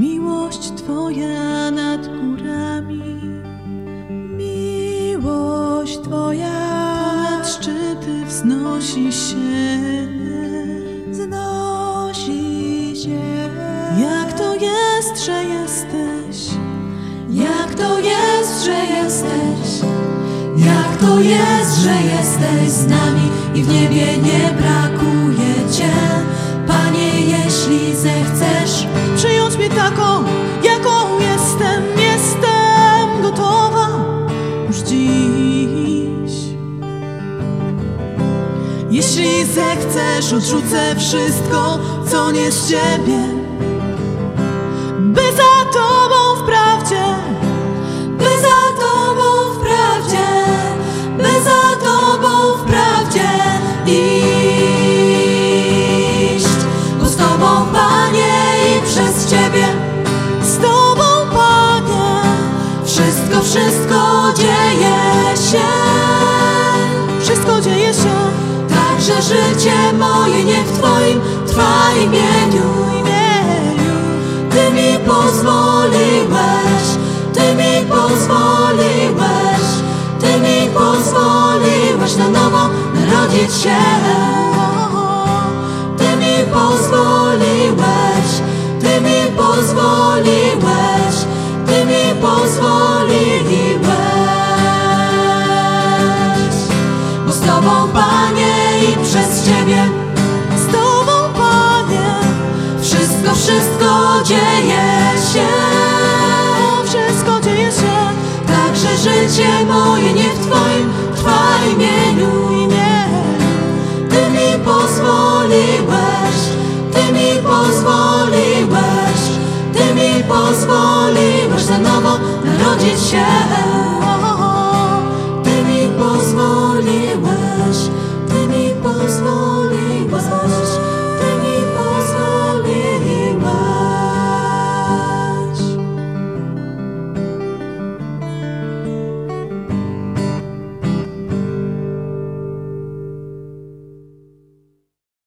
Miłość Twoja nad górami, miłość Twoja nad szczyty wznosi się, jest, że jesteś, Jak to jest, że jesteś? Jak to jest, że jesteś z nami i w niebie nie brakuje Cię? Panie, jeśli zechcesz, przyjąć mnie taką, jaką jestem, jestem gotowa już dziś. Jeśli zechcesz, odrzucę wszystko, co nie z Ciebie, wszystko, dzieje się. wszystko dzieje się Także życie moje niech w Twoim w imieniu. Ty mi pozwoliłeś, Ty mi pozwoliłeś, Ty mi pozwoliłeś na nowo narodzić się. Ty mi pozwoliłeś, Ty mi pozwoliłeś, Tobą, Panie, i przez Ciebie Z Tobą, Panie, wszystko, wszystko dzieje się. wszystko dzieje się Także życie moje niech w Twoim trwa imieniu. Ty mi pozwoliłeś, Ty mi pozwoliłeś, Ty mi pozwoliłeś na nowo narodzić się.